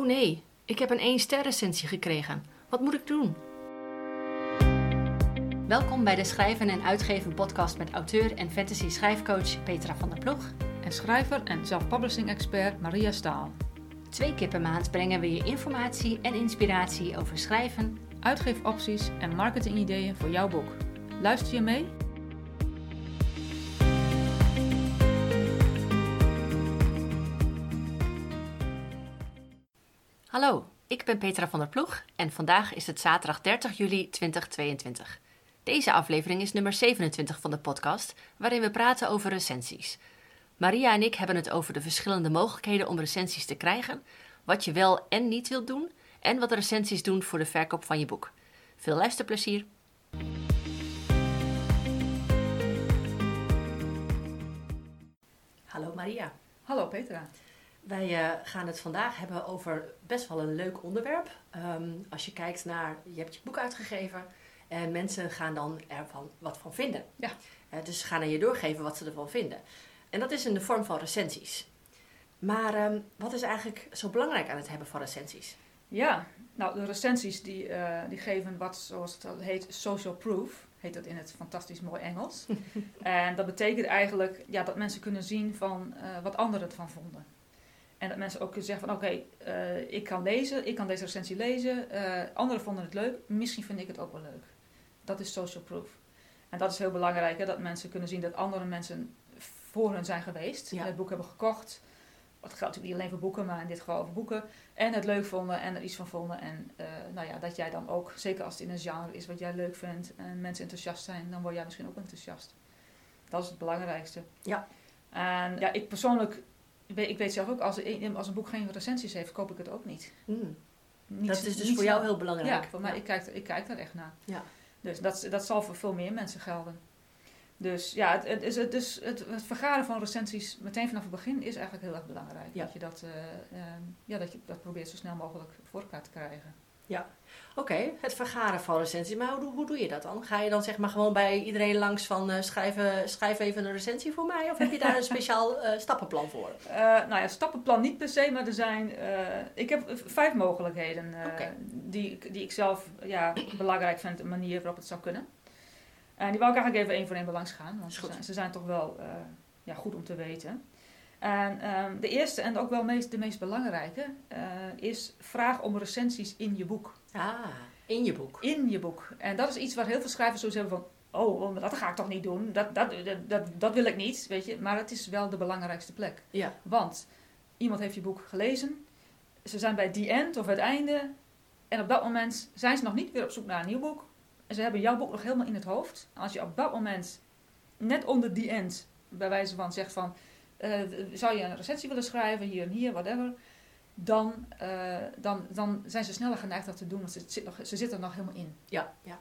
Oh nee, ik heb een 1 ster recensie gekregen. Wat moet ik doen? Welkom bij de Schrijven en Uitgeven podcast met auteur en fantasy schrijfcoach Petra van der Ploeg. En schrijver en self-publishing expert Maria Staal. Twee keer per maand brengen we je informatie en inspiratie over schrijven, Uitgeefopties en marketingideeën voor jouw boek. Luister je mee? Hallo, ik ben Petra van der Ploeg en vandaag is het zaterdag 30 juli 2022. Deze aflevering is nummer 27 van de podcast, waarin we praten over recensies. Maria en ik hebben het over de verschillende mogelijkheden om recensies te krijgen, wat je wel en niet wilt doen en wat recensies doen voor de verkoop van je boek. Veel luisterplezier! Hallo Maria. Hallo Petra. Wij uh, gaan het vandaag hebben over best wel een leuk onderwerp. Um, als je kijkt naar, je hebt je boek uitgegeven en mensen gaan dan ervan wat van vinden. Ja. Uh, dus ze gaan aan je doorgeven wat ze ervan vinden. En dat is in de vorm van recensies. Maar um, wat is eigenlijk zo belangrijk aan het hebben van recensies? Ja, nou de recensies die, uh, die geven wat, zoals het heet, social proof. Heet dat in het fantastisch mooi Engels. en dat betekent eigenlijk ja, dat mensen kunnen zien van wat anderen ervan vonden. En dat mensen ook zeggen van oké, okay, uh, ik kan lezen, ik kan deze recensie lezen. Uh, anderen vonden het leuk, misschien vind ik het ook wel leuk. Dat is social proof. En dat is heel belangrijk, hè, dat mensen kunnen zien dat andere mensen voor hen zijn geweest. Ja. Het boek hebben gekocht. Dat geldt natuurlijk niet alleen voor boeken, maar in dit geval over boeken. En het leuk vonden en er iets van vonden. En uh, nou ja, dat jij dan ook, zeker als het in een genre is wat jij leuk vindt en mensen enthousiast zijn, dan word jij misschien ook enthousiast. Dat is het belangrijkste. Ja. En ja, ik persoonlijk ik weet zelf ook, als, een, als een boek geen recensies heeft, koop ik het ook niet. Mm. niet dat is dus voor jou heel belangrijk. Ja, voor mij, ik, kijk, ik kijk daar echt naar. Ja. Dus dat, dat zal voor veel meer mensen gelden. Dus ja, het, het, is, het, het, het vergaren van recensies meteen vanaf het begin is eigenlijk heel erg belangrijk. Ja. Dat je dat, uh, uh, ja, dat je dat probeert zo snel mogelijk voor elkaar te krijgen. Ja, oké. Okay. Het vergaren van recensies. Maar hoe, hoe doe je dat dan? Ga je dan zeg maar gewoon bij iedereen langs van uh, schrijf, schrijf even een recensie voor mij? Of heb je daar een speciaal uh, stappenplan voor? Uh, nou ja, stappenplan niet per se, maar er zijn... ik heb vijf mogelijkheden okay. die, die ik zelf ja, belangrijk vind, een manier waarop het zou kunnen. En die wil ik eigenlijk even één voor één belangs gaan, want ze zijn, ze zijn, toch wel ja, goed om te weten. En um, de eerste en ook wel meest, de meest belangrijke uh, is vraag om recensies in je boek. Ah, in je boek. In je boek. En dat is iets waar heel veel schrijvers zoiets hebben van, oh, dat ga ik toch niet doen, dat, dat, dat, dat, dat wil ik niet, weet je. Maar het is wel de belangrijkste plek. Ja. Want iemand heeft je boek gelezen, ze zijn bij die end of het einde, en op dat moment zijn ze nog niet weer op zoek naar een nieuw boek. En ze hebben jouw boek nog helemaal in het hoofd. Als je op dat moment, net onder die end, bij wijze van zegt van uh, zou je een recensie willen schrijven, hier en hier, whatever. Dan, uh, dan, dan zijn ze sneller geneigd dat te doen, want ze, zit nog, ze zitten er nog helemaal in. Ja, ja.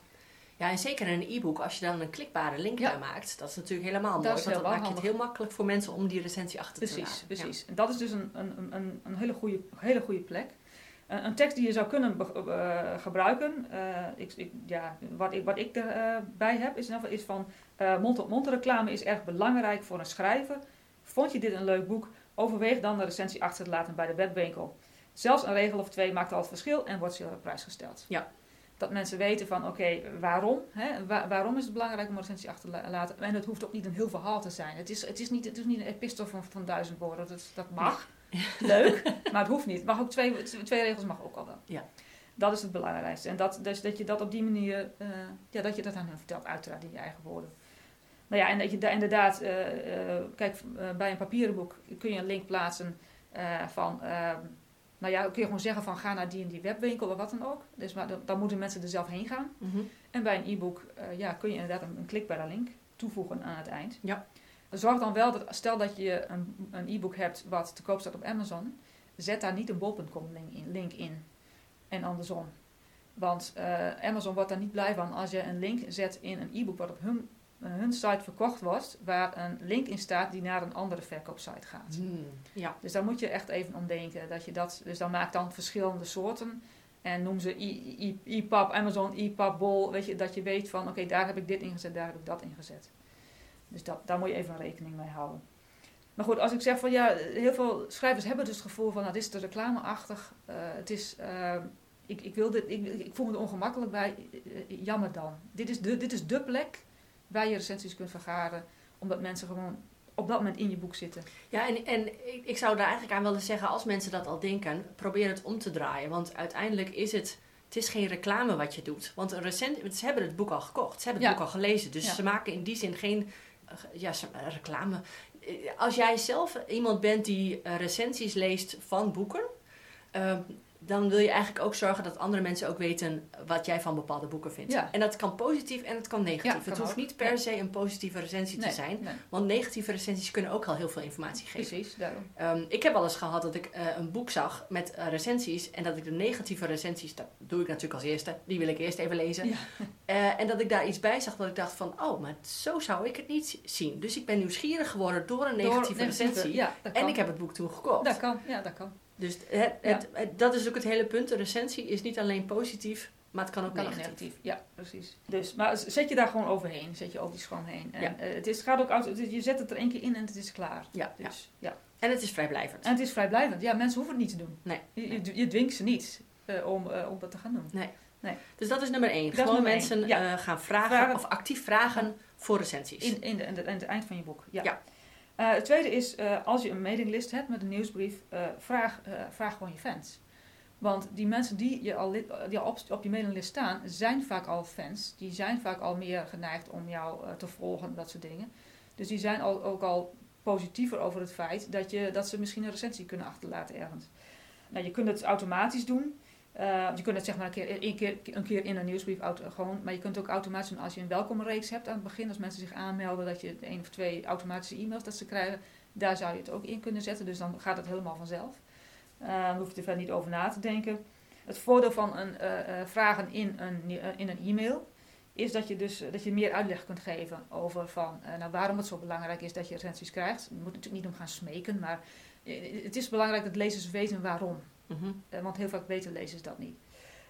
Ja, en zeker in een e-book, als je dan een klikbare link ja. maakt, dat is natuurlijk helemaal mooi. Dat want dan maak je het heel makkelijk voor mensen om die recensie achter precies, te laten. Precies, En dat is dus een, een, een, een hele, goede, hele goede plek. Uh, een tekst die je zou kunnen uh, gebruiken, uh, ik, ik, ja, wat ik, wat ik erbij heb, is, is van mond-tot-mond -mond reclame is erg belangrijk voor een schrijver. Vond je dit een leuk boek? Overweeg dan de recensie achter te laten bij de webwinkel. Zelfs een regel of twee maakt al het verschil en wordt zeer op prijs gesteld. Ja. Dat mensen weten van oké, okay, waarom? Hè? Wa waarom is het belangrijk om een recensie achter te laten? En het hoeft ook niet een heel verhaal te zijn. Het is, het is, niet, het is niet een epistel van, van duizend woorden. Dat, dat mag. Leuk, maar het hoeft niet. Mag ook twee, twee regels mag ook al wel. Ja. Dat is het belangrijkste. En dat, dus dat je dat op die manier, uh, ja, dat je dat aan hen vertelt, uiteraard in je eigen woorden. Nou ja, en dat je daar inderdaad, uh, uh, kijk, uh, bij een papieren boek kun je een link plaatsen van, ehm, nou ja, kun je gewoon zeggen van ga naar die en die webwinkel of wat dan ook. Dus maar dan moeten mensen er zelf heen gaan. Mm -hmm. En bij een e-book ja, kun je inderdaad een, een klikbare link toevoegen aan het eind. Ja. Zorg dan wel dat, stel dat je een, een e-book hebt wat te koop staat op Amazon, zet daar niet een bol.com link in, link in. En andersom. Want Amazon wordt daar niet blij van als je een link zet in een e-book wat op hun hun site verkocht wordt, waar een link in staat die naar een andere verkoopsite gaat. Mm, ja. Dus daar moet je echt even om denken. Dat je dat, dus dan maak dan verschillende soorten. En noem ze EPUB, Amazon, EPUB, Bol. Weet je, dat je weet van, oké, okay, daar heb ik dit ingezet, daar heb ik dat ingezet. Dus dat, daar moet je even rekening mee houden. Maar goed, als ik zeg van ja, heel veel schrijvers hebben dus het gevoel van, nou, dit is te reclameachtig. Uh, het is, uh, ik, ik, wil dit, ik, ik voel me er ongemakkelijk bij. Uh, jammer dan. Dit is, de, dit is de plek waar je recensies kunt vergaren, omdat mensen gewoon op dat moment in je boek zitten. Ja, en, en ik, zou daar eigenlijk aan willen zeggen, als mensen dat al denken, probeer het om te draaien. Want uiteindelijk is het, het is geen reclame wat je doet. Want een recent, ze hebben het boek al gekocht, ze hebben het Ja. boek al gelezen. Dus Ja. ze maken in die zin geen ja, eh, reclame. Eh, Als jij zelf iemand bent die eh, recensies leest van boeken, eh, dan wil je eigenlijk ook zorgen dat andere mensen ook weten wat jij van bepaalde boeken vindt. Ja. En dat kan positief en het kan negatief. Ja, het kan hoeft ook. niet per se een positieve recensie Nee, te zijn. nee, Want negatieve recensies kunnen ook al heel veel informatie geven. precies, daarom. Ehm, ik heb wel eens gehad dat ik eh, een boek zag met eh, recensies. En dat ik de negatieve recensies, dat doe ik natuurlijk als eerste. Die wil ik eerst even lezen. Ja. Eh, en dat ik daar iets bij zag dat ik dacht van, oh, maar zo zou ik het niet zien. Dus ik ben nieuwsgierig geworden door een negatieve Door recensie. Ja, dat en ik heb het boek toen gekocht. Dat kan, ja, dat kan. Dus het, het, het- dat is ook het hele punt. De recensie is niet alleen positief, maar het kan ook Kan negatief. negatief. Ja, precies. Dus, maar zet je daar gewoon overheen. Zet je over die schoon heen. En Ja. eh, het is, gaat ook uit, je zet het er één keer in en het is klaar. Ja. Dus, ja. En het is vrijblijvend. En het is vrijblijvend. Ja, mensen hoeven het niet te doen. Nee, Je, nee. je, je dwingt ze niet eh, om, eh, om dat te gaan doen. Dus dat is nummer één. Dat Gewoon nummer mensen één, ja. eh, gaan vragen, Vragen. of actief vragen voor recensies. In, in, de, in, de, in het eind van je boek. Ja. Eh, het tweede is, eh, als je een mailinglist hebt met een nieuwsbrief, eh, vraag, vraag gewoon je fans. Want die mensen die, je al, die op, op je mailinglist staan, zijn vaak al fans. Die zijn vaak al meer geneigd om jou te volgen, dat soort dingen. Dus die zijn al, ook al positiever over het feit dat, je, dat ze misschien een recensie kunnen achterlaten ergens. Nou, je kunt het automatisch doen. Eh, je kunt het zeg maar een keer, een keer, een keer in een nieuwsbrief auto, gewoon, maar je kunt ook automatisch als je een welkomreeks hebt aan het begin, als mensen zich aanmelden, dat je één of twee automatische e-mails dat ze krijgen, daar zou je het ook in kunnen zetten, dus dan gaat het helemaal vanzelf. Eh, dan hoef je er verder niet over na te denken. Het voordeel van een, eh, vragen in een, in een e-mail is dat je dus dat je meer uitleg kunt geven over van, nou, waarom het zo belangrijk is dat je recensies krijgt. Je moet natuurlijk niet om gaan smeken, maar het is belangrijk dat lezers weten waarom. Mhm. Eh, want heel vaak weten lezers dat niet.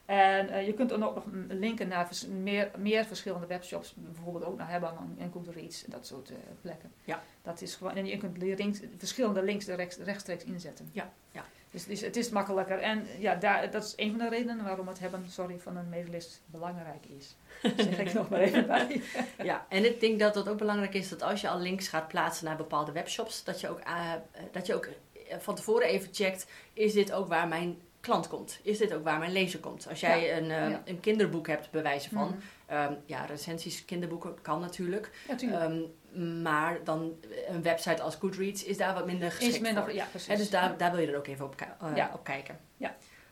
En eh, je kunt dan ook nog linken naar vers- meer, meer verschillende webshops, bijvoorbeeld ook naar Hebban en Goodreads en dat soort eh, plekken. Ja. Dat is gewoon, en je kunt links, verschillende links rechts, rechtstreeks inzetten. Ja, ja. Dus het is, het is makkelijker. En ja, daar, dat is een van de redenen waarom het hebben sorry, van een mailinglist belangrijk is. zeg ik nog maar even bij. Ja, en ik denk dat het ook belangrijk is dat als je al links gaat plaatsen naar bepaalde webshops, dat je ook, dat je ook van tevoren even checkt, is dit ook waar mijn klant komt? Is dit ook waar mijn lezer komt? Als jij een, eh, ja. een kinderboek hebt, bij wijze van, Mhm. ehm, ja, recensies kinderboeken kan natuurlijk, Ja, tuurlijk. Ehm, maar dan een website als Goodreads is daar wat minder geschikt is minder, voor. ja, precies. Dus daar, daar wil je dan ook even op, eh, Ja. op kijken.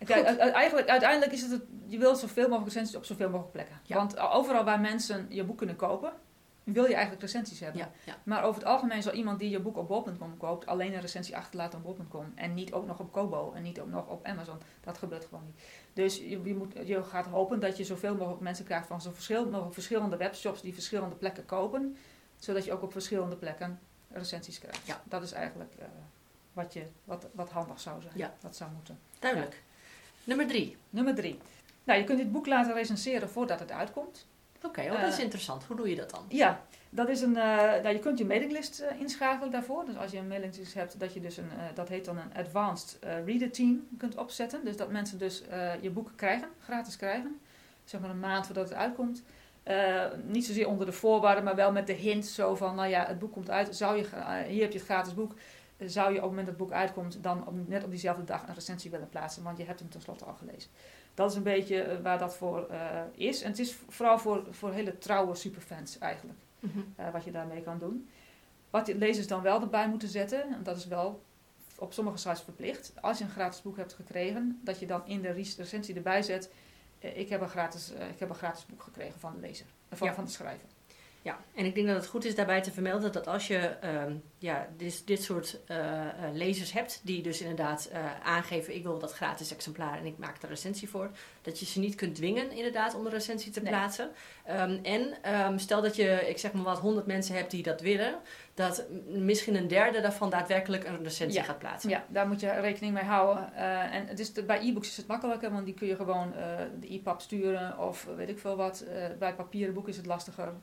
Kijk, u- eigenlijk, uiteindelijk is het, het, je wilt zoveel mogelijk recensies op zoveel mogelijk plekken. Ja. Want overal waar mensen je boek kunnen kopen, wil je eigenlijk recensies hebben. Ja, ja. Maar over het algemeen zal iemand die je boek op bol.com koopt, alleen een recensie achterlaten op bol.com. En niet ook nog op Kobo en niet ook nog op Amazon. Dat gebeurt gewoon niet. Dus je, je, moet, je gaat hopen dat je zoveel mogelijk mensen krijgt van zo verschil, mogelijk verschillende webshops die verschillende plekken kopen. Zodat je ook op verschillende plekken recensies krijgt. Ja. Dat is eigenlijk eh, wat, je, wat, wat handig zou zijn. Ja. Dat zou moeten. Duidelijk. Nummer drie. Nummer drie. Nou, je kunt dit boek laten recenseren voordat het uitkomt. Oké, oh, dat is Eh, interessant. Hoe doe je dat dan? Ja, dat is een, eh, nou, je kunt je mailinglist eh, inschakelen daarvoor. Dus als je een mailinglist hebt, dat je dus een, dat heet dan een advanced reader team kunt opzetten. Dus dat mensen dus je boek krijgen, gratis krijgen. Zeg maar een maand voordat het uitkomt. Niet zozeer onder de voorwaarden, maar wel met de hint zo van, nou ja, het boek komt uit. Zou je, hier heb je het gratis boek. Zou je op het moment dat het boek uitkomt, dan op- net op diezelfde dag een recensie willen plaatsen, want je hebt hem tenslotte al gelezen. Dat is een beetje eh, waar dat voor eh, is. En het is vooral voor, voor hele trouwe superfans eigenlijk Mhm. eh, wat je daarmee kan doen. Wat de lezers dan wel erbij moeten zetten, en dat is wel op sommige sites verplicht, als je een gratis boek hebt gekregen, dat je dan in de rec- recensie erbij zet, ik, heb een gratis, ik heb een gratis boek gekregen van de lezer, van, Ja. van de schrijver. Ja, en ik denk dat het goed is daarbij te vermelden dat als je ehm, ja, dit, dit soort eh, eh, lezers hebt, die dus inderdaad eh, aangeven: ik wil dat gratis exemplaar en ik maak er recensie voor, dat je ze niet kunt dwingen inderdaad om een recensie te Nee. plaatsen. Ehm, en ehm, stel dat je, ik zeg maar wat, 100 mensen hebt die dat willen, dat misschien een derde daarvan daadwerkelijk een recensie Ja. gaat plaatsen. Ja, daar moet je rekening mee houden. En het is de- bij e-books is het makkelijker, want die kun je gewoon de e-pub sturen of weet ik veel wat. Bij papieren boeken is het lastiger.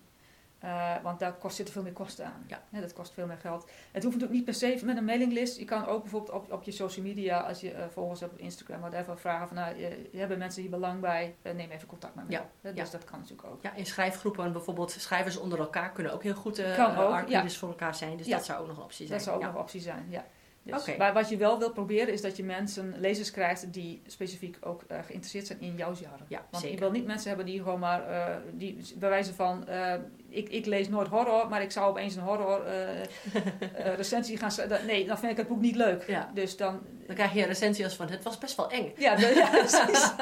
Eh, want daar kost, zitten veel meer kosten aan. Ja. dat kost veel meer geld. Het hoeft natuurlijk niet per se met een mailinglist. Je kan ook bijvoorbeeld op, op je social media, als je uh, volgers hebt op Instagram, whatever, vragen van, nou, je, hebben mensen hier belang bij, neem even contact met me. Ja. dus ja. dat kan natuurlijk ook. Ja, in schrijfgroepen bijvoorbeeld, schrijvers onder elkaar kunnen ook heel goed uh, Kan ook, voor elkaar zijn. Dus dat zou ook nog een optie zijn. Dat zou ook nog een optie zijn, ja. Dus. Maar wat je wel wilt proberen is dat je mensen, lezers krijgt die specifiek ook eh, geïnteresseerd zijn in jouw genre. Ja, Want zeker. je wil niet mensen hebben die gewoon maar, eh, die bij wijze van, eh, ik, ik lees nooit horror, maar ik zou opeens een horror recensie gaan schrijven. Nee, dan vind ik het boek niet leuk. Ja. Dus dan, Dan krijg je een recensie als van, het was best wel eng. ja, de- ja precies.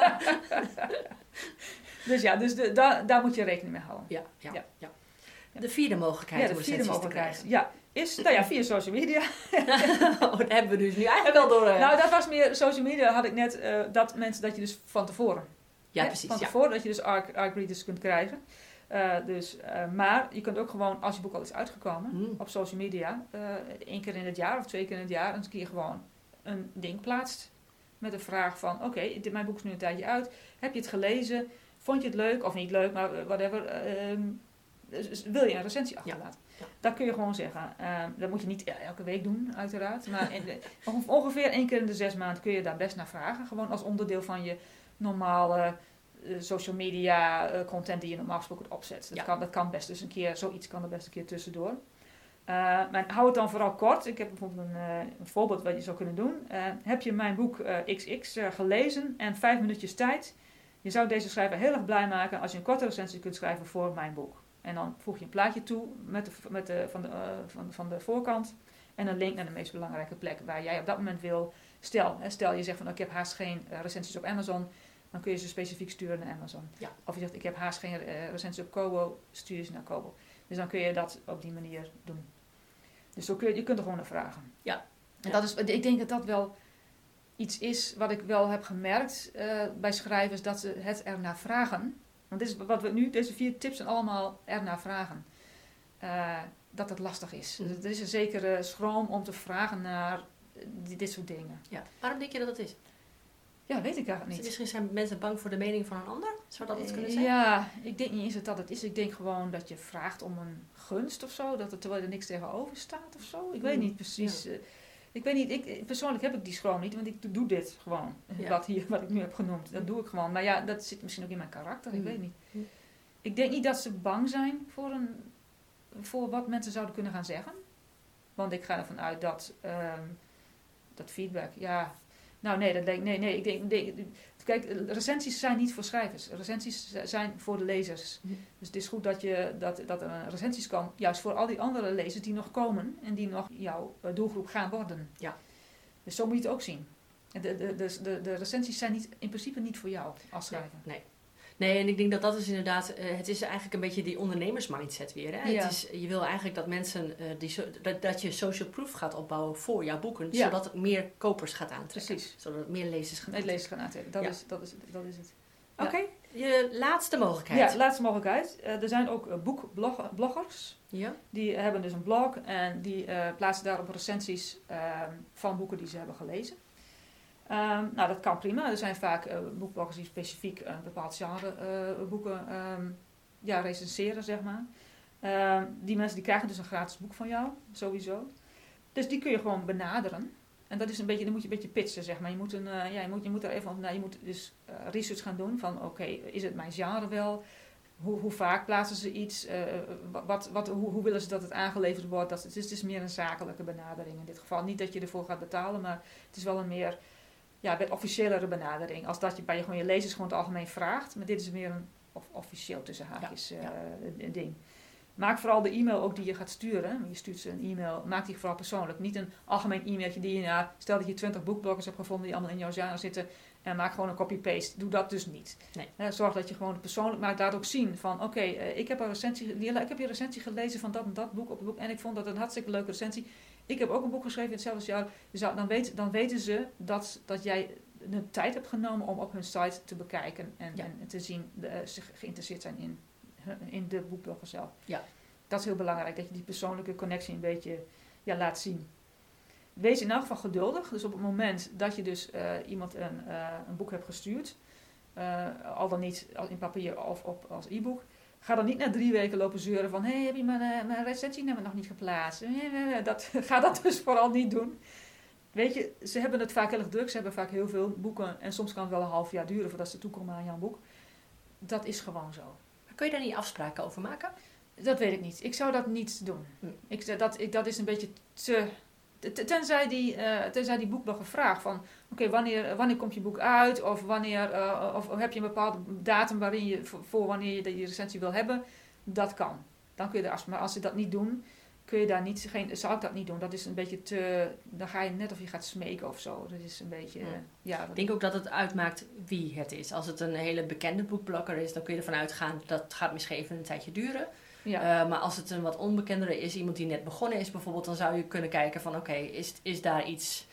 dus ja, dus de, daar, daar moet je rekening mee houden. Ja, ja, ja. Ja. De vierde mogelijkheid Ja, de om vierde te mogelijkheid. Ja, is, nou ja, via social media. oh, dat hebben we dus nu eigenlijk wel door. eh. Nou, dat was meer, social media had ik net, eh, dat mensen, dat je dus van tevoren ja, Hè, precies. Van Ja. tevoren dat je dus ARC, ARC readers kunt krijgen. Eh, dus, maar je kunt ook gewoon, als je boek al is uitgekomen, Hmm. op social media, één keer in het jaar of twee keer in het jaar, een keer gewoon een ding plaatst. Met een vraag van, oké, mijn boek is nu een tijdje uit. Heb je het gelezen? Vond je het leuk of niet leuk? Maar eh, whatever. ehm, dus wil je een recensie achterlaten? Ja. Dat kun je gewoon zeggen. Ehm, dat moet je niet elke week doen, uiteraard. Maar in de- onge- ongeveer één keer in de zes maanden kun je daar best naar vragen. Gewoon als onderdeel van je normale eh, social media eh, content die je normaal gesproken opzet. Dat, Ja. kan, dat kan best dus een keer, zoiets kan er best een keer tussendoor. Eh, maar hou het dan vooral kort. Ik heb bijvoorbeeld een, een voorbeeld wat je zou kunnen doen. Heb je mijn boek XX gelezen en vijf minuutjes tijd? Je zou deze schrijver heel erg blij maken als je een korte recensie kunt schrijven voor mijn boek. En dan voeg je een plaatje toe met de, met de, van, de, eh, van, van de voorkant en een link naar de meest belangrijke plek waar jij op dat moment wil. Stel, hè, stel je zegt van ik heb haast geen eh, recensies op Amazon, dan kun je ze specifiek sturen naar Amazon. Ja. Of je zegt ik heb haast geen eh, recensies op Kobo, stuur je ze naar Kobo. Dus dan kun je dat op die manier doen. Dus zo kun je, je kunt er gewoon naar vragen. Ja. En Ja. dat is, ik denk dat dat wel iets is wat ik wel heb gemerkt bij schrijvers, dat ze het ernaar vragen. Want dit is wat we nu, deze vier tips zijn allemaal ernaar vragen. Eh, dat het lastig is. Mhm. Dus er is een zekere schroom om te vragen naar eh, dit, soort dingen. Ja. Waarom denk je dat dat is? Ja, weet ik eigenlijk niet. Misschien zijn mensen bang voor de mening van een ander? Zou dat het kunnen zijn? Ja, ik denk niet eens dat dat het is. Ik denk gewoon dat je vraagt om een gunst of zo. Dat er, terwijl er niks tegenover staat of zo. Ik weet Hmm, niet precies. eh, ik weet niet, ik, persoonlijk heb ik die schroom niet, want ik doe dit gewoon. Ja. Wat, hier, wat ik nu heb genoemd, dat doe ik gewoon. Maar ja, dat zit misschien ook in mijn karakter, ik Hmm. weet niet. Hmm. Ik denk niet dat ze bang zijn voor, een, voor wat mensen zouden kunnen gaan zeggen. Want ik ga ervan uit dat, ehm, dat feedback, ja... Nou nee, dat denk, nee, nee, ik denk, Kijk, recensies zijn niet voor schrijvers. Recensies zijn voor de lezers. Dus het is goed dat, je, dat, dat er een recensies kan, juist voor al die andere lezers die nog komen en die nog jouw eh, doelgroep gaan worden. Ja. Dus zo moet je het ook zien. De, de, de, de, de recensies zijn niet, in principe niet voor jou als schrijver. Nee. Nee, en ik denk dat dat is inderdaad, eh, het is eigenlijk een beetje die ondernemersmindset weer. Hè? Ja. Het is, je wil eigenlijk dat mensen, eh, die so- dat, dat je social proof gaat opbouwen voor jouw boeken, Ja. zodat het meer kopers gaat aantrekken. Precies. Zodat het meer lezers gaat Nee, aantrekken. lezers gaan aantrekken. Dat, Ja. is, dat, is, dat is het. Oké, je laatste mogelijkheid. Ja, laatste mogelijkheid. Eh, er zijn ook boekbloggers. Ja? Die hebben dus een blog en die plaatsen daarop recensies ehm, van boeken die ze hebben gelezen. Ehm, nou, dat kan prima. Er zijn vaak eh, boekbloggers die specifiek een bepaald genre eh, boeken ehm, ja, recenseren, zeg maar. Ehm, die mensen die krijgen dus een gratis boek van jou, sowieso. Dus die kun je gewoon benaderen. En dat is een beetje, dan moet je een beetje pitchen, zeg maar. Je moet, een, eh, ja, je moet, je moet er even nou, je moet dus eh, research gaan doen van, oké, is het mijn genre wel? Hoe, hoe vaak plaatsen ze iets? Eh, wat, wat, hoe, hoe willen ze dat het aangeleverd wordt? Dat, het, is, het is meer een zakelijke benadering in dit geval. Niet dat je ervoor gaat betalen, maar het is wel een meer ja, wat officiëlere benadering. Als dat je bij je, gewoon je lezers gewoon het algemeen vraagt. Maar dit is meer een of, officieel tussen haakjes Ja, eh, ja. ding. Maak vooral de e-mail ook die je gaat sturen. Je stuurt ze een e-mail. Maak die vooral persoonlijk. Niet een algemeen e-mailtje die je... Nou, stel dat je 20 boekbloggers hebt gevonden die allemaal in jouw genre zitten. En maak gewoon een copy-paste. Doe dat dus niet. Nee. Zorg dat je gewoon persoonlijk maakt. Laat ook zien van... Oké, eh, ik heb een recensie... Ik heb je recensie gelezen van dat en dat boek op het boek. En ik vond dat een hartstikke leuke recensie. Ik heb ook een boek geschreven in hetzelfde jaar. Dus dan, weet, dan weten ze dat, dat jij de tijd hebt genomen om op hun site te bekijken. En, Ja. en te zien dat ze geïnteresseerd zijn in, in de boekblogger zelf. Ja. Dat is heel belangrijk. Dat je die persoonlijke connectie een beetje ja, laat zien. Wees in elk geval geduldig. Dus op het moment dat je dus eh, iemand een, eh, een boek hebt gestuurd, eh, al dan niet in papier of op, als e-book, Ga dan niet na drie weken lopen zeuren van... hé, hey, heb je mijn, uh, mijn recensienummer nog niet geplaatst? Dat, ga dat dus vooral niet doen. Weet je, ze hebben het vaak heel erg druk. Ze hebben vaak heel veel boeken. En soms kan het wel een half jaar duren voordat ze toekomen aan jouw boek. Dat is gewoon zo. kun je daar niet afspraken over maken? Dat weet ik niet. Ik zou dat niet doen. Hm. Ik, dat, ik, dat is een beetje te... Tenzij die, uh, tenzij die boekblogger vraagt van... Oké, wanneer, wanneer komt je boek uit? Of, wanneer, uh, of, heb je een bepaalde datum waarin je, voor, wanneer je die recensie wil hebben? Dat kan. Dan kun je er Maar als ze dat niet doen, kun je daar niet... Geen, zou ik dat niet doen. Dat is een beetje te... Dan ga je net of je gaat smeken of zo. Dat is een beetje... Ja, ik denk ook dat het uitmaakt wie het is. Als het een hele bekende boekblogger is, dan kun je ervan uitgaan... dat gaat misschien even een tijdje duren... Ja. Uh, maar als het een wat onbekendere is, iemand die net begonnen is bijvoorbeeld, dan zou je kunnen kijken van oké, is, is daar iets...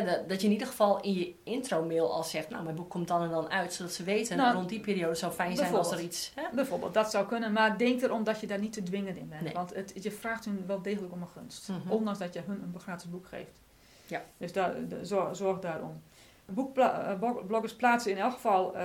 Dat, dat, je in ieder geval in je intro-mail al zegt, nou mijn boek komt dan en dan uit, zodat ze weten, nou, rond die periode zou fijn zijn als er iets... Hè? Bijvoorbeeld, dat zou kunnen, maar denk erom dat je daar niet te dwingen in bent. Want het, je vraagt hun wel degelijk om een gunst, mm ondanks dat je hun een gratis boek geeft. Ja. Dus daar, zorg, zorg daarom. Boekbloggers plaatsen in elk geval uh,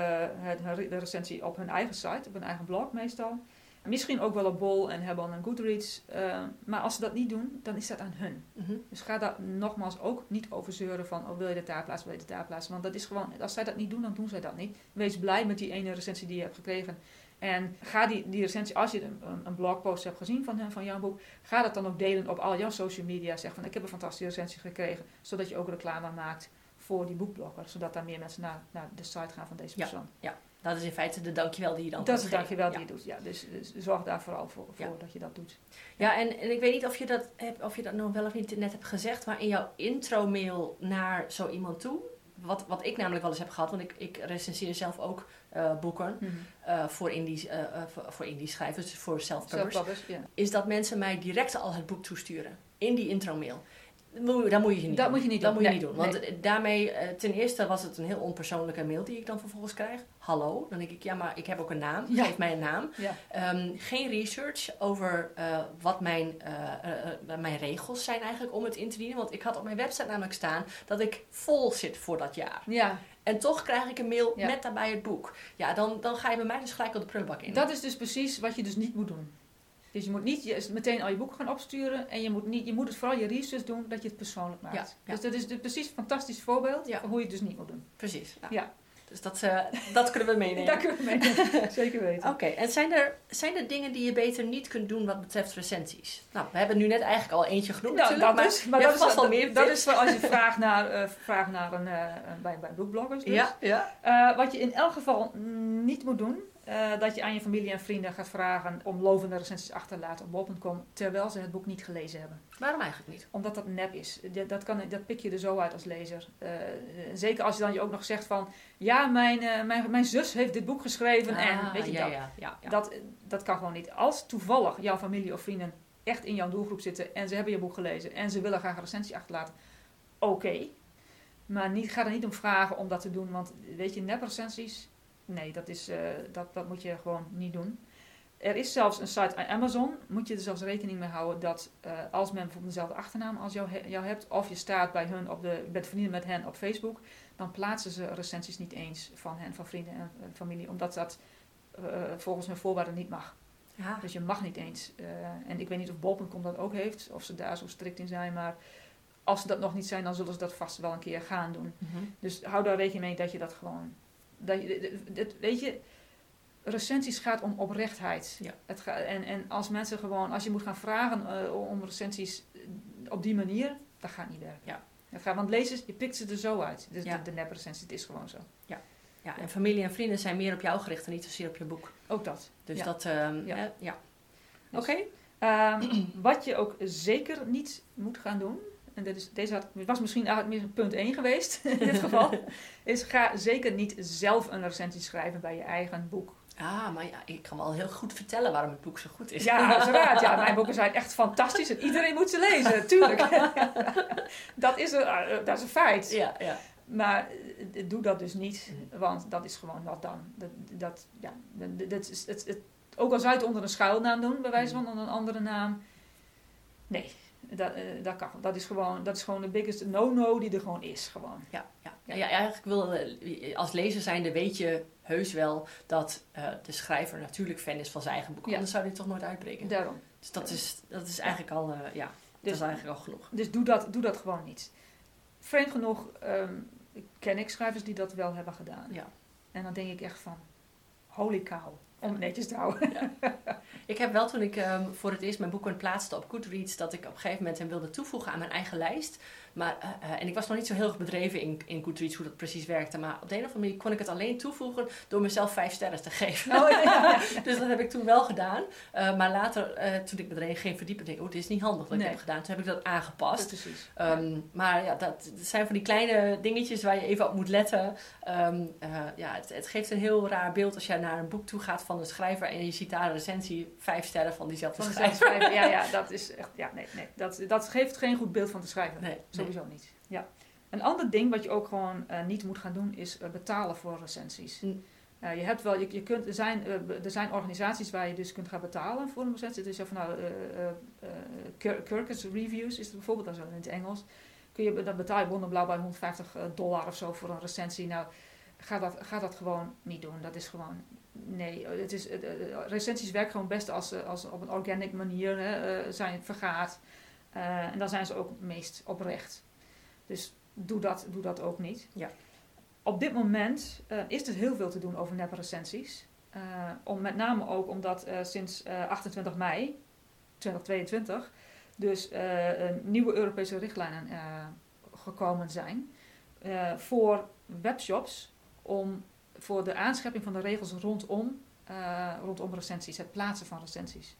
de recensie op hun eigen site, op hun eigen blog meestal. Misschien ook wel op Bol en hebben een Goodreads. Uh, maar als ze dat niet doen, dan is dat aan hun. Mhm. Dus ga daar nogmaals ook niet over zeuren van... oh, wil je de daar plaatsen, wil je de daar plaatsen. Want dat is gewoon... Als zij dat niet doen, dan doen zij dat niet. Wees blij met die ene recensie die je hebt gekregen. En ga die, die recensie, als je een, een blogpost hebt gezien van, hem, van jouw boek... ga dat dan ook delen op al jouw social media. Zeg van, ik heb een fantastische recensie gekregen. Zodat je ook reclame maakt voor die boekblogger. Zodat daar meer mensen naar, naar de site gaan van deze persoon. Ja, dat is in feite de dankjewel die je dan Dat is de dankjewel die je doet, ja. Dus, dus, zorg daar vooral voor, voor dat je dat doet. Ja, en, en ik weet niet of je, dat hebt, of je dat nog wel of niet net hebt gezegd, maar in jouw intro-mail naar zo iemand toe, wat, wat ik namelijk wel eens heb gehad, want ik, ik recenseer zelf ook uh, boeken mm -hmm. voor, indie, uh, voor, voor indie schrijvers, dus voor self-publishers, self is dat mensen mij direct al het boek toesturen in die intro-mail. Dat moet je niet dat doen. Moet je niet dat doen. moet je niet doen. Want daarmee, eh, ten eerste was het een heel onpersoonlijke mail die ik dan vervolgens krijg. Hallo. Dan denk ik, ja, maar ik heb ook een naam. Geef mij een naam. Um, geen research over uh, wat mijn, uh, mijn regels zijn eigenlijk om het in te dienen. Want ik had op mijn website namelijk staan dat ik vol zit voor dat jaar. Ja. En toch krijg ik een mail met daarbij het boek. Ja, dan, dan ga je bij mij dus gelijk op de prullenbak in. Dat is dus precies wat je dus niet moet doen. Dus je moet niet meteen al je boeken gaan opsturen. En je moet, niet, je moet het vooral je research doen dat je het persoonlijk maakt. Dus dat is de, precies een fantastisch voorbeeld van hoe je het dus niet moet doen. Precies. Ja. Dus dat, uh, dat kunnen we meenemen. dat kunnen we meenemen, zeker weten. Oké, en zijn er, zijn er dingen die je beter niet kunt doen wat betreft recensies? Nou, we hebben nu net eigenlijk al eentje genoemd nou, dat is, maar dat is wel meer Dat is wel als je vraagt naar, uh, vraagt naar een, uh, bij, bij boekbloggers dus. Ja, ja. wat je in elk geval niet moet doen, uh, dat je aan je familie en vrienden gaat vragen om lovende recensies achter te laten op bol.com, terwijl ze het boek niet gelezen hebben. Waarom eigenlijk niet? Omdat dat nep is. Dat, kan, dat pik je er zo uit als lezer. Uh, zeker als je dan je ook nog zegt van, ja, mijn, uh, mijn, mijn zus heeft dit boek geschreven ah, en weet je ja, dat. Ja, ja, ja. Dat, dat kan gewoon niet. Als toevallig jouw familie of vrienden echt in jouw doelgroep zitten en ze hebben je boek gelezen en ze willen graag een recensie achterlaten, oké. Maar niet, ga er niet om vragen om dat te doen, want weet je, nep recensies nee, dat, is, uh, dat, dat moet je gewoon niet doen. Er is zelfs een site aan Amazon, moet je er zelfs rekening mee houden dat uh, als men bijvoorbeeld dezelfde achternaam als jou, jou hebt, of je staat bij hun op de, je bent vrienden met hen op Facebook, dan plaatsen ze recensies niet eens van hen, van vrienden en familie, omdat dat uh, volgens hun voorwaarden niet mag. Ja. Dus je mag niet eens. en ik weet niet of bol.com dat ook heeft, of ze daar zo strikt in zijn, maar als ze dat nog niet zijn, dan zullen ze dat vast wel een keer gaan doen. Mm -hmm. Dus hou daar rekening mee dat je dat gewoon dat je, dat, weet je, recensies gaat om oprechtheid. Ja. Het gaat, en, en als mensen gewoon, als je moet gaan vragen uh, om recensies eh, op die manier, dat gaat niet werken. Ja. Het gaat, want lezers, je pikt ze er zo uit. Dus ja. de, de nep recensie, het is gewoon zo. Ja. ja, en familie en vrienden zijn meer op jou gericht en niet zozeer op je boek. Ook dat. Dus dat, um, ja. ja. Dus, Oké. Okay. Um, wat je ook zeker niet moet gaan doen, en dit is, deze had, was misschien eigenlijk meer punt 1 geweest in dit geval, is ga zeker niet zelf een recensie schrijven bij je eigen boek. Ah, maar ja, ik kan wel heel goed vertellen waarom het boek zo goed is. Ja, uiteraard. Ja, mijn boeken zijn echt fantastisch en iedereen moet ze lezen, tuurlijk. dat, is een, eh, dat is een feit. Ja, ja. Maar eh, doe dat dus niet, mm. want dat is gewoon wat dan. Dat, dat, ja, dat is, het, het, ook al zou je het onder een schuilnaam doen, bij wijze mm. van onder een andere naam. Nee, dat, uh, dat, kan, dat, is gewoon, dat is gewoon de biggest no-no die er gewoon is. Gewoon. Ja, ja. Ja, ja, eigenlijk wil, als lezer zijnde weet je heus wel dat de schrijver natuurlijk fan is van zijn eigen boek. Ja. Anders zou hij toch nooit uitbreken. Daarom. Dus dat is, dat is eigenlijk al, ja, dat is dus- eigenlijk al genoeg. Dus doe dat, doe dat gewoon niet. Vreemd genoeg um, ken ik schrijvers die dat wel hebben gedaan. Ja. En dan denk ik echt van, holy cow om netjes te houden. Ja. Ik heb wel toen ik um, voor het eerst mijn boeken plaatste op Goodreads, dat ik op een gegeven moment hem wilde toevoegen aan mijn eigen lijst. Maar, uh, uh, en ik was nog niet zo heel erg bedreven in, in Goodreads hoe dat precies werkte. Maar op de een of andere manier kon ik het alleen toevoegen door mezelf vijf sterren te geven. Oh, ja. dus dat heb ik toen wel gedaan. Uh, maar later, toen ik me er geen verdiepen, denk ik, oh, dit is niet handig wat ik heb gedaan. Toen heb ik dat aangepast. Precies. Um, maar ja, dat, dat, zijn van die kleine dingetjes waar je even op moet letten. Um, ja, het, het, geeft een heel raar beeld als je naar een boek toe gaat van de schrijver en je ziet daar een recensie vijf sterren van diezelfde van schrijver. schrijver. Ja, ja, dat is echt, ja, nee, nee. Dat, dat geeft geen goed beeld van de schrijver. Nee, Sowieso niet. Ja. Een ander ding wat je ook gewoon uh, niet moet gaan doen is uh, betalen voor recensies. Mm. Uh, je hebt wel, je, je kunt, er, zijn, er zijn organisaties waar je dus kunt gaan betalen voor een recensie. Is van nou, Kirkus Reviews is het bijvoorbeeld, dat in het Engels. Kun je, dan betaal je blauw bij 150 dollar of zo voor een recensie. Nou, ga dat, ga dat gewoon niet doen. Dat is gewoon nee, het is, recensies werken gewoon best als, als op een organic manier hè, zijn vergaat. en dan zijn ze ook meest oprecht. Dus doe dat, doe dat ook niet. Ja. Op dit moment uh, is er heel veel te doen over nep recensies. Uh, om, met name ook omdat sinds 28 mei 2022 dus nieuwe Europese richtlijnen gekomen zijn voor webshops om voor de aanschepping van de regels rondom, rondom recensies, het plaatsen van recensies.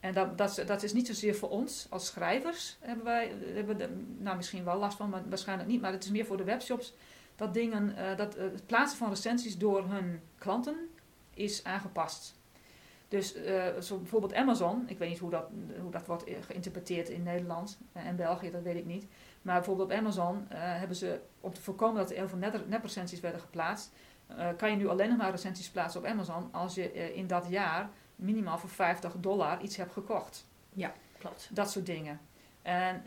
En dat, dat, dat is niet zozeer voor ons als schrijvers, hebben wij hebben de, nou, misschien wel last van, maar waarschijnlijk niet. Maar het is meer voor de webshops dat, dingen, uh, dat uh, het plaatsen van recensies door hun klanten is aangepast. Dus zo bijvoorbeeld Amazon, ik weet niet hoe dat, hoe dat wordt geïnterpreteerd in Nederland en België, dat weet ik niet. Maar bijvoorbeeld op Amazon hebben ze, om te voorkomen dat er heel veel nep-recensies werden geplaatst, kan je nu alleen nog maar recensies plaatsen op Amazon als je in dat jaar minimaal voor 50 dollar iets hebt gekocht. Ja, klopt. Dat soort dingen. En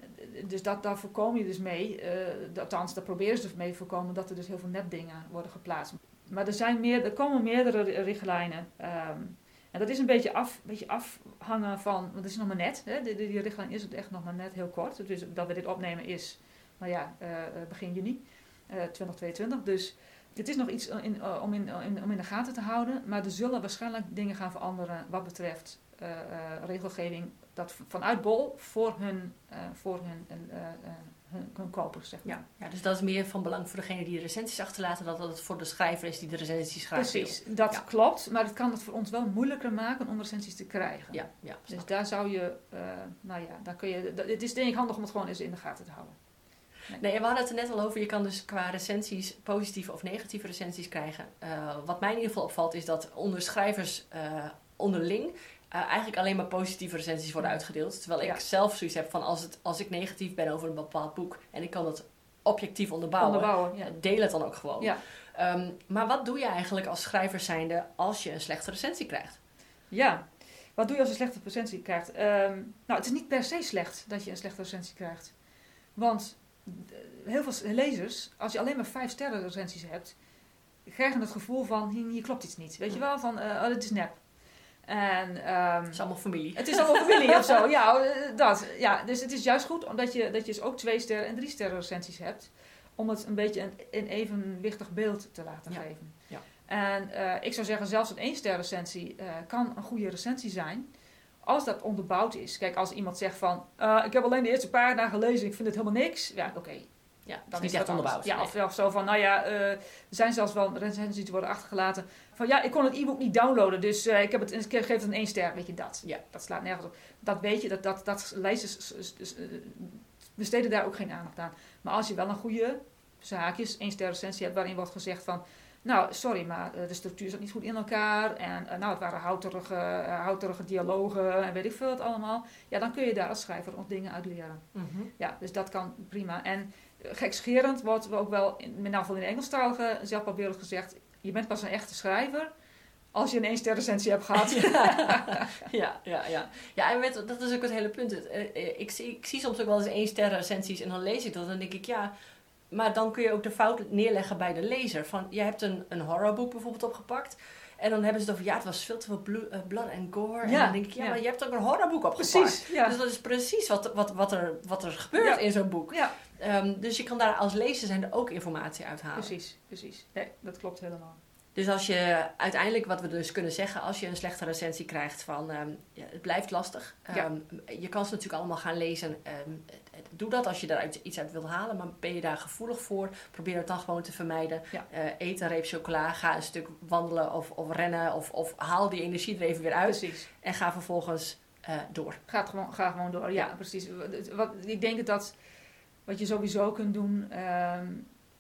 dus dat, daar voorkom je dus mee, uh, althans daar proberen ze dus mee te voorkomen dat er dus heel veel nepdingen worden geplaatst. Maar er, zijn meer, er komen meerdere richtlijnen. Um, en dat is een beetje, af, beetje afhangen van, want het is nog maar net, hè, die, die, richtlijn is het echt nog maar net heel kort. Dus dat we dit opnemen is, nou ja, uh, begin juni uh, 2022. Dus het is nog iets in, uh, om, in, in, om in de gaten te houden, maar er zullen waarschijnlijk dingen gaan veranderen wat betreft uh, regelgeving dat vanuit Bol voor hun, voor hun, hun, hun, kopers. Zeg maar. ja, ja, dus dat is meer van belang voor degene die de recensies achterlaten, dat het voor de schrijver is die de recensies graag Precies, dat klopt, maar het kan het voor ons wel moeilijker maken om recensies te krijgen. Ja, ja, dus daar zou je, nou ja, daar kun je, het is denk ik handig om het gewoon eens in de gaten te houden. Nee, we hadden het er net al over. Je kan dus qua recensies positieve of negatieve recensies krijgen. Uh, wat mij in ieder geval opvalt is dat onder schrijvers uh, onderling uh, eigenlijk alleen maar positieve recensies worden uitgedeeld. Terwijl ik zelf zoiets heb van als, het, als ik negatief ben over een bepaald boek en ik kan het objectief onderbouwen, onderbouwen ja. deel het dan ook gewoon. Ja. Um, maar wat doe je eigenlijk als schrijver zijnde als je een slechte recensie krijgt? Ja, wat doe je als je een slechte recensie krijgt? Um, nou, het is niet per se slecht dat je een slechte recensie krijgt. Want heel veel lezers, als je alleen maar vijf sterren recensies hebt, krijgen het gevoel van hier, klopt iets niet. Weet je wel, van uh, oh, dit is nep. En, um, het is allemaal familie. Het is allemaal familie of zo. Ja, eh, dat. Ja, dus het is juist goed omdat je, dat je dus ook twee sterren en drie sterren recensies hebt. Om het een beetje een, een evenwichtig beeld te laten geven. Ja. En uh, ik zou zeggen, zelfs een één ster recensie uh, kan een goede recensie zijn als dat onderbouwd is. Kijk, als iemand zegt van, uh, ik heb alleen de eerste pagina gelezen, ik vind het helemaal niks. Ja, oké. Okay. Ja, dan is, is dat onderbouwd. Ja, of, of, zo van, nou ja, uh, er zijn zelfs wel recensies die worden achtergelaten. Van ja, ik kon het e-book niet downloaden, dus uh, ik, heb het, ik geef het een één ster. Weet je dat? Ja. Dat slaat nergens op. Dat weet je, dat, dat, dat lezers besteden daar ook geen aandacht aan. Maar als je wel een goede zaakjes, één ster recensie hebt waarin wordt gezegd van nou, sorry, maar eh, de structuur zat niet goed in elkaar. En uh, nou, het waren houterige, uh, houterige dialogen en weet ik veel wat allemaal. Ja, dan kun je daar als schrijver nog dingen uit leren. Mm -hmm. Ja, dus dat kan prima. En gekscherend wordt ook wel, in, met name in de Engelstalige zelfpapier gezegd... je bent pas een echte schrijver als je een één ster recensie hebt gehad. ja, ja, ja. Ja, en dat is ook het hele punt. Ik zie, ik zie soms ook wel eens één ster recensies en dan lees ik dat en dan denk ik... ja maar dan kun je ook de fout neerleggen bij de lezer. Van, je hebt een, een horrorboek bijvoorbeeld opgepakt. En dan hebben ze het over, ja, het was veel te veel blo- eh, blood en gore. En Ja, dan denk ik, ja, ja. maar je hebt ook een horrorboek opgepakt. Precies, ja. Dus dat is precies wat, wat, wat, er, wat er gebeurt Ja. in zo'n boek. Ja, Ehm, dus je kan daar als lezer zijn er ook informatie uithalen. precies, precies. Nee, dat klopt helemaal. Dus als je uiteindelijk, wat we dus kunnen zeggen, als je een slechte recensie krijgt van ehm, ja, het blijft lastig. Ja. Ehm, Je kan ze natuurlijk allemaal gaan lezen. Ehm, doe dat als je daaruit iets uit wil halen, maar ben je daar gevoelig voor? Probeer het dan gewoon te vermijden. Ja. Eh, eet een reep chocola, ga een stuk wandelen of, of rennen of, of haal die energie er even weer uit Precies. en ga vervolgens eh, door. Gaat gewoon, ga gewoon door. Ja, precies. Wat, ik denk dat wat je sowieso kunt doen.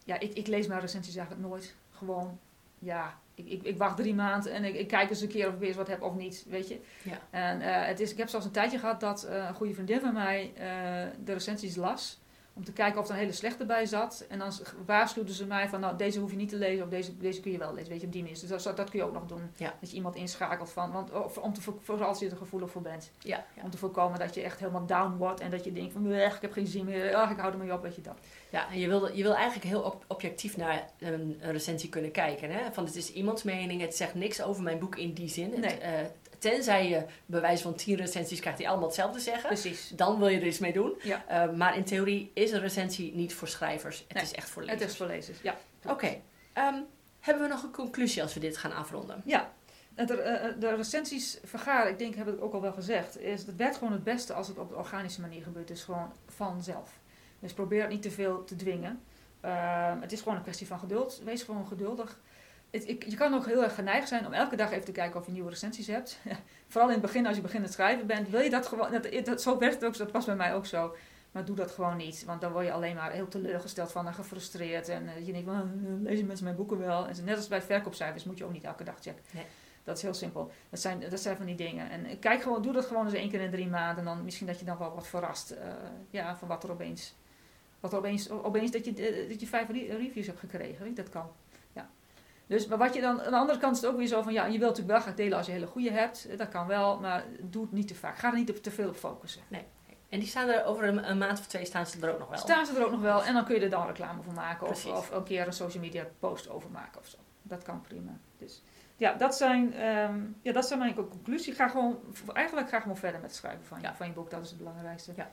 ja, ik, ik lees mijn recensies eigenlijk nooit. Gewoon, ja, ik, ik, ik wacht drie maanden en ik, ik kijk eens een keer of ik weer eens wat heb of niet, weet je. Ja. En eh, het is, ik heb zelfs een tijdje gehad dat eh, een goede vriendin van mij eh, de recensies las. Om te kijken of er een hele slechte bij zat. En dan waarschuwden ze mij van, nou, deze hoef je niet te lezen of deze, deze kun je wel lezen, weet je, op die manier. Dus dat, dat kun je ook nog doen. Ja. Dat je iemand inschakelt van, want, of, om te, voor- vooral als je er gevoelig voor bent. Ja, ja. Om te voorkomen dat je echt helemaal down wordt en dat je denkt van, "Bleh, ik heb geen zin meer, ach, ik hou ermee op, weet je dat. Ja, en je wil, je wil eigenlijk heel objectief naar een, recensie kunnen kijken. Hè? Van het is iemands mening, het zegt niks over mijn boek in die zin. Het, Nee. Eh, tenzij je bij wijze van tien recensies krijgt die allemaal hetzelfde zeggen. Precies. Dan wil je er iets mee doen. Ja. Eh, maar in theorie is een recensie niet voor schrijvers. Het Nee, is echt voor Het lezers. is voor lezers, ja. Oké. ehm, hebben we nog een conclusie als we dit gaan afronden? Ja, het, eh, de recensies vergaren, ik denk, heb ik ook al wel gezegd, is het werkt gewoon het beste als het op een organische manier gebeurt. Dus gewoon vanzelf. Dus probeer het niet te veel te dwingen. Ehm, het is gewoon een kwestie van geduld. Wees gewoon geduldig. Het, ik, je kan ook heel erg geneigd zijn om elke dag even te kijken of je nieuwe recensies hebt. Vooral in het begin, als je begint te schrijven bent, wil je dat gewoon. Dat, dat, zo werkt het ook, dat was bij mij ook zo. Maar doe dat gewoon niet, want dan word je alleen maar heel teleurgesteld van en gefrustreerd. En eh, je denkt, van, "Ah, lezen mensen mijn boeken wel? En net als bij verkoopcijfers moet je ook niet elke dag checken. Nee. Dat is heel simpel. Dat zijn, dat zijn van die dingen. En kijk gewoon, doe dat gewoon eens één keer in drie maanden. En dan misschien dat je dan wel wordt verrast eh, ja, van wat er opeens. Wat er opeens, opeens dat je, eh, dat je vijf re- reviews hebt gekregen. weet je, Dat kan. Dus, maar wat je dan, aan de andere kant is het ook weer zo van, ja, je wilt natuurlijk wel graag delen als je hele goede hebt. Eh, Dat kan wel, maar doe het niet te vaak. Ga er niet op te veel op focussen. En die staan er over een, een maand of twee staan ze er ook nog wel. Staan ze er ook nog wel en dan kun je er dan reclame voor maken. Of, of een keer een social media post over maken of zo. Dat kan prima. Dus ja, dat zijn, ehm, ja, dat zijn mijn conclusie. Ga gewoon, eigenlijk ga gewoon verder met het schrijven van je, Ja. van je boek. Dat is het belangrijkste. Ja.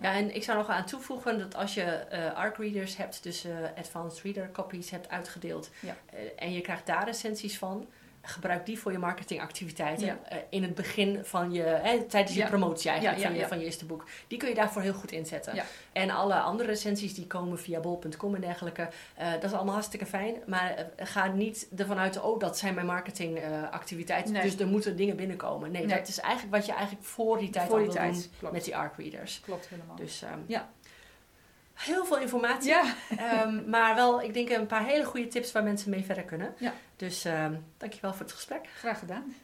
Ja, en ik zou nog aan toevoegen dat als je eh ARC readers hebt, dus eh, Advanced Reader copies hebt uitgedeeld, Ja. eh, en je krijgt daar recensies van, gebruik die voor je marketingactiviteiten Ja. eh, in het begin van je, hè, tijdens je promotie eigenlijk Ja, van, je, van je eerste boek. Die kun je daarvoor heel goed inzetten. En alle andere recensies die komen via bol.com en dergelijke, eh, dat is allemaal hartstikke fijn, maar eh, ga niet ervan uit, oh dat zijn mijn marketingactiviteiten, Nee. dus er moeten dingen binnenkomen. Nee, Nee. dat is eigenlijk wat je eigenlijk voor die tijd Voor al die tijd. doen met die ARC readers. Klopt helemaal. Dus ehm, Ja. Heel veel informatie. ja, Ehm, maar wel, ik denk een paar hele goede tips waar mensen mee verder kunnen. Ja. Dus ehm, dankjewel voor het gesprek. graag gedaan.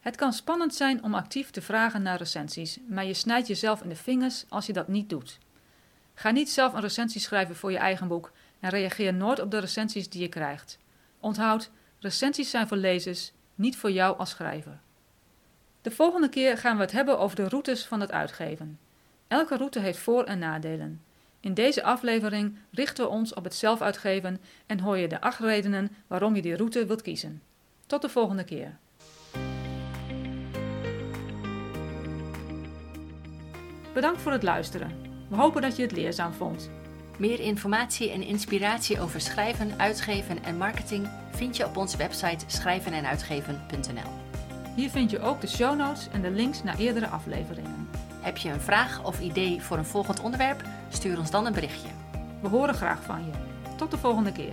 Het kan spannend zijn om actief te vragen naar recensies, maar je snijdt jezelf in de vingers als je dat niet doet. Ga niet zelf een recensie schrijven voor je eigen boek en reageer nooit op de recensies die je krijgt. Onthoud, recensies zijn voor lezers, niet voor jou als schrijver. De volgende keer gaan we het hebben over de routes van het uitgeven. Elke route heeft voor- en nadelen. In deze aflevering richten we ons op het zelfuitgeven en hoor je de acht redenen waarom je die route wilt kiezen. Tot de volgende keer. Bedankt voor het luisteren. We hopen dat je het leerzaam vond. Meer informatie en inspiratie over schrijven, uitgeven en marketing vind je op onze website schrijvenenuitgeven.nl. Hier vind je ook de show notes en de links naar eerdere afleveringen. Heb je een vraag of idee voor een volgend onderwerp? Stuur ons dan een berichtje. We horen graag van je. Tot de volgende keer.